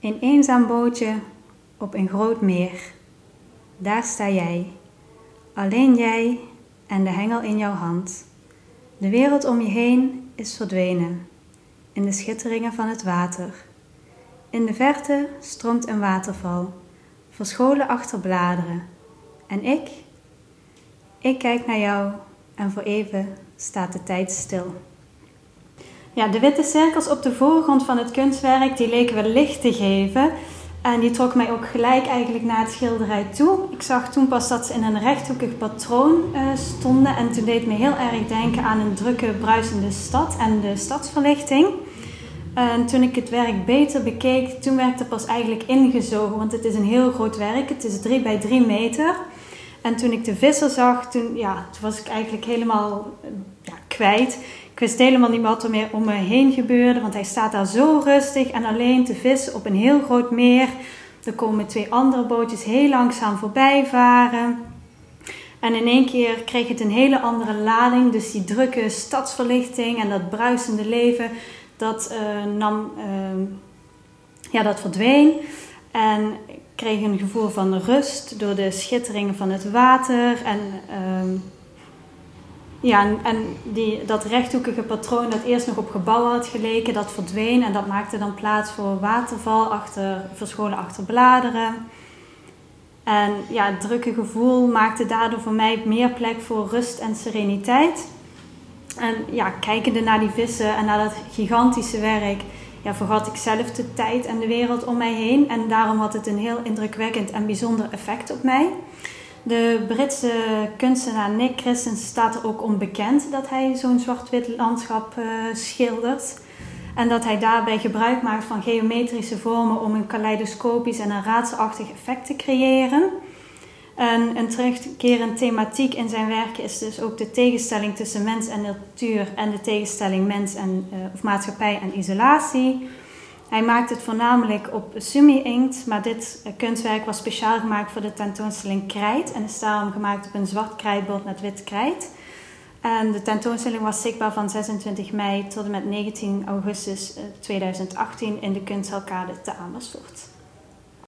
Een eenzaam bootje op een groot meer. Daar sta jij, alleen jij en de hengel in jouw hand. De wereld om je heen is verdwenen in de schitteringen van het water. In de verte stroomt een waterval, verscholen achter bladeren. En ik? Ik kijk naar jou en voor even staat de tijd stil. Ja, de witte cirkels op de voorgrond van het kunstwerk die leken wel licht te geven. En die trok mij ook gelijk eigenlijk naar het schilderij toe. Ik zag toen pas dat ze in een rechthoekig patroon uh, stonden. En toen deed me heel erg denken aan een drukke, bruisende stad en de stadsverlichting. En toen ik het werk beter bekeek, toen werd het pas eigenlijk ingezogen. Want het is een heel groot werk. Het is 3 bij 3 meter. En toen ik de visser zag, toen, ja, toen was ik eigenlijk helemaal ja, kwijt. Ik wist helemaal niet wat er meer om me heen gebeurde, want hij staat daar zo rustig en alleen te vissen op een heel groot meer. Er komen twee andere bootjes heel langzaam voorbij varen. En in één keer kreeg het een hele andere lading. Dus die drukke stadsverlichting en dat bruisende leven, dat uh, nam, uh, ja, dat verdween. En ik kreeg een gevoel van rust door de schitteringen van het water en... Uh, ja, en, die, dat rechthoekige patroon dat eerst nog op gebouwen had geleken, dat verdween en dat maakte dan plaats voor waterval achter, verscholen achter bladeren. En ja, het drukke gevoel maakte daardoor voor mij meer plek voor rust en sereniteit. En ja, kijkende naar die vissen en naar dat gigantische werk, ja, vergat ik zelf de tijd en de wereld om mij heen. En daarom had het een heel indrukwekkend en bijzonder effect op mij. De Britse kunstenaar Nick Christensen staat er ook onbekend dat hij zo'n zwart-wit landschap uh, schildert. En dat hij daarbij gebruik maakt van geometrische vormen om een kaleidoscopisch en een raadselachtig effect te creëren. En een terugkerend thematiek in zijn werken is dus ook de tegenstelling tussen mens en natuur en de tegenstelling mens en, uh, of maatschappij en isolatie. Hij maakt het voornamelijk op sumi-inkt, maar dit eh, kunstwerk was speciaal gemaakt voor de tentoonstelling Krijt en is daarom gemaakt op een zwart krijtbord met wit krijt. En de tentoonstelling was zichtbaar van 26 mei tot en met 19 augustus 2018 eh, in de Kunsthal te Amersfoort.